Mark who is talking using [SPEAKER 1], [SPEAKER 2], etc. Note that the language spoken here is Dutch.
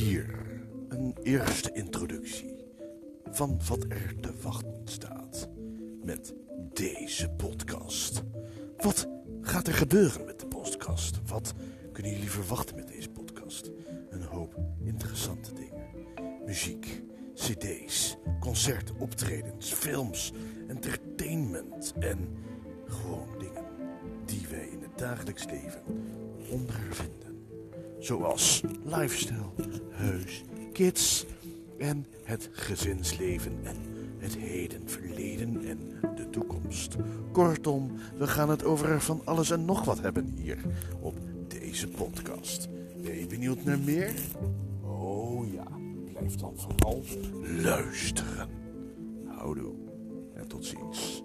[SPEAKER 1] Hier een eerste introductie van wat er te wachten staat met deze podcast. Wat gaat er gebeuren met de podcast? Wat kunnen jullie verwachten met deze podcast? Een hoop interessante dingen. Muziek, cd's, concerten, optredens, films, entertainment en gewoon dingen die wij in het dagelijks leven. Zoals lifestyle, huis, kids en het gezinsleven en het heden, verleden en de toekomst. Kortom, we gaan het over van alles en nog wat hebben hier op deze podcast. Ben je benieuwd naar meer? Oh ja, blijf dan vooral luisteren. Houdoe en tot ziens.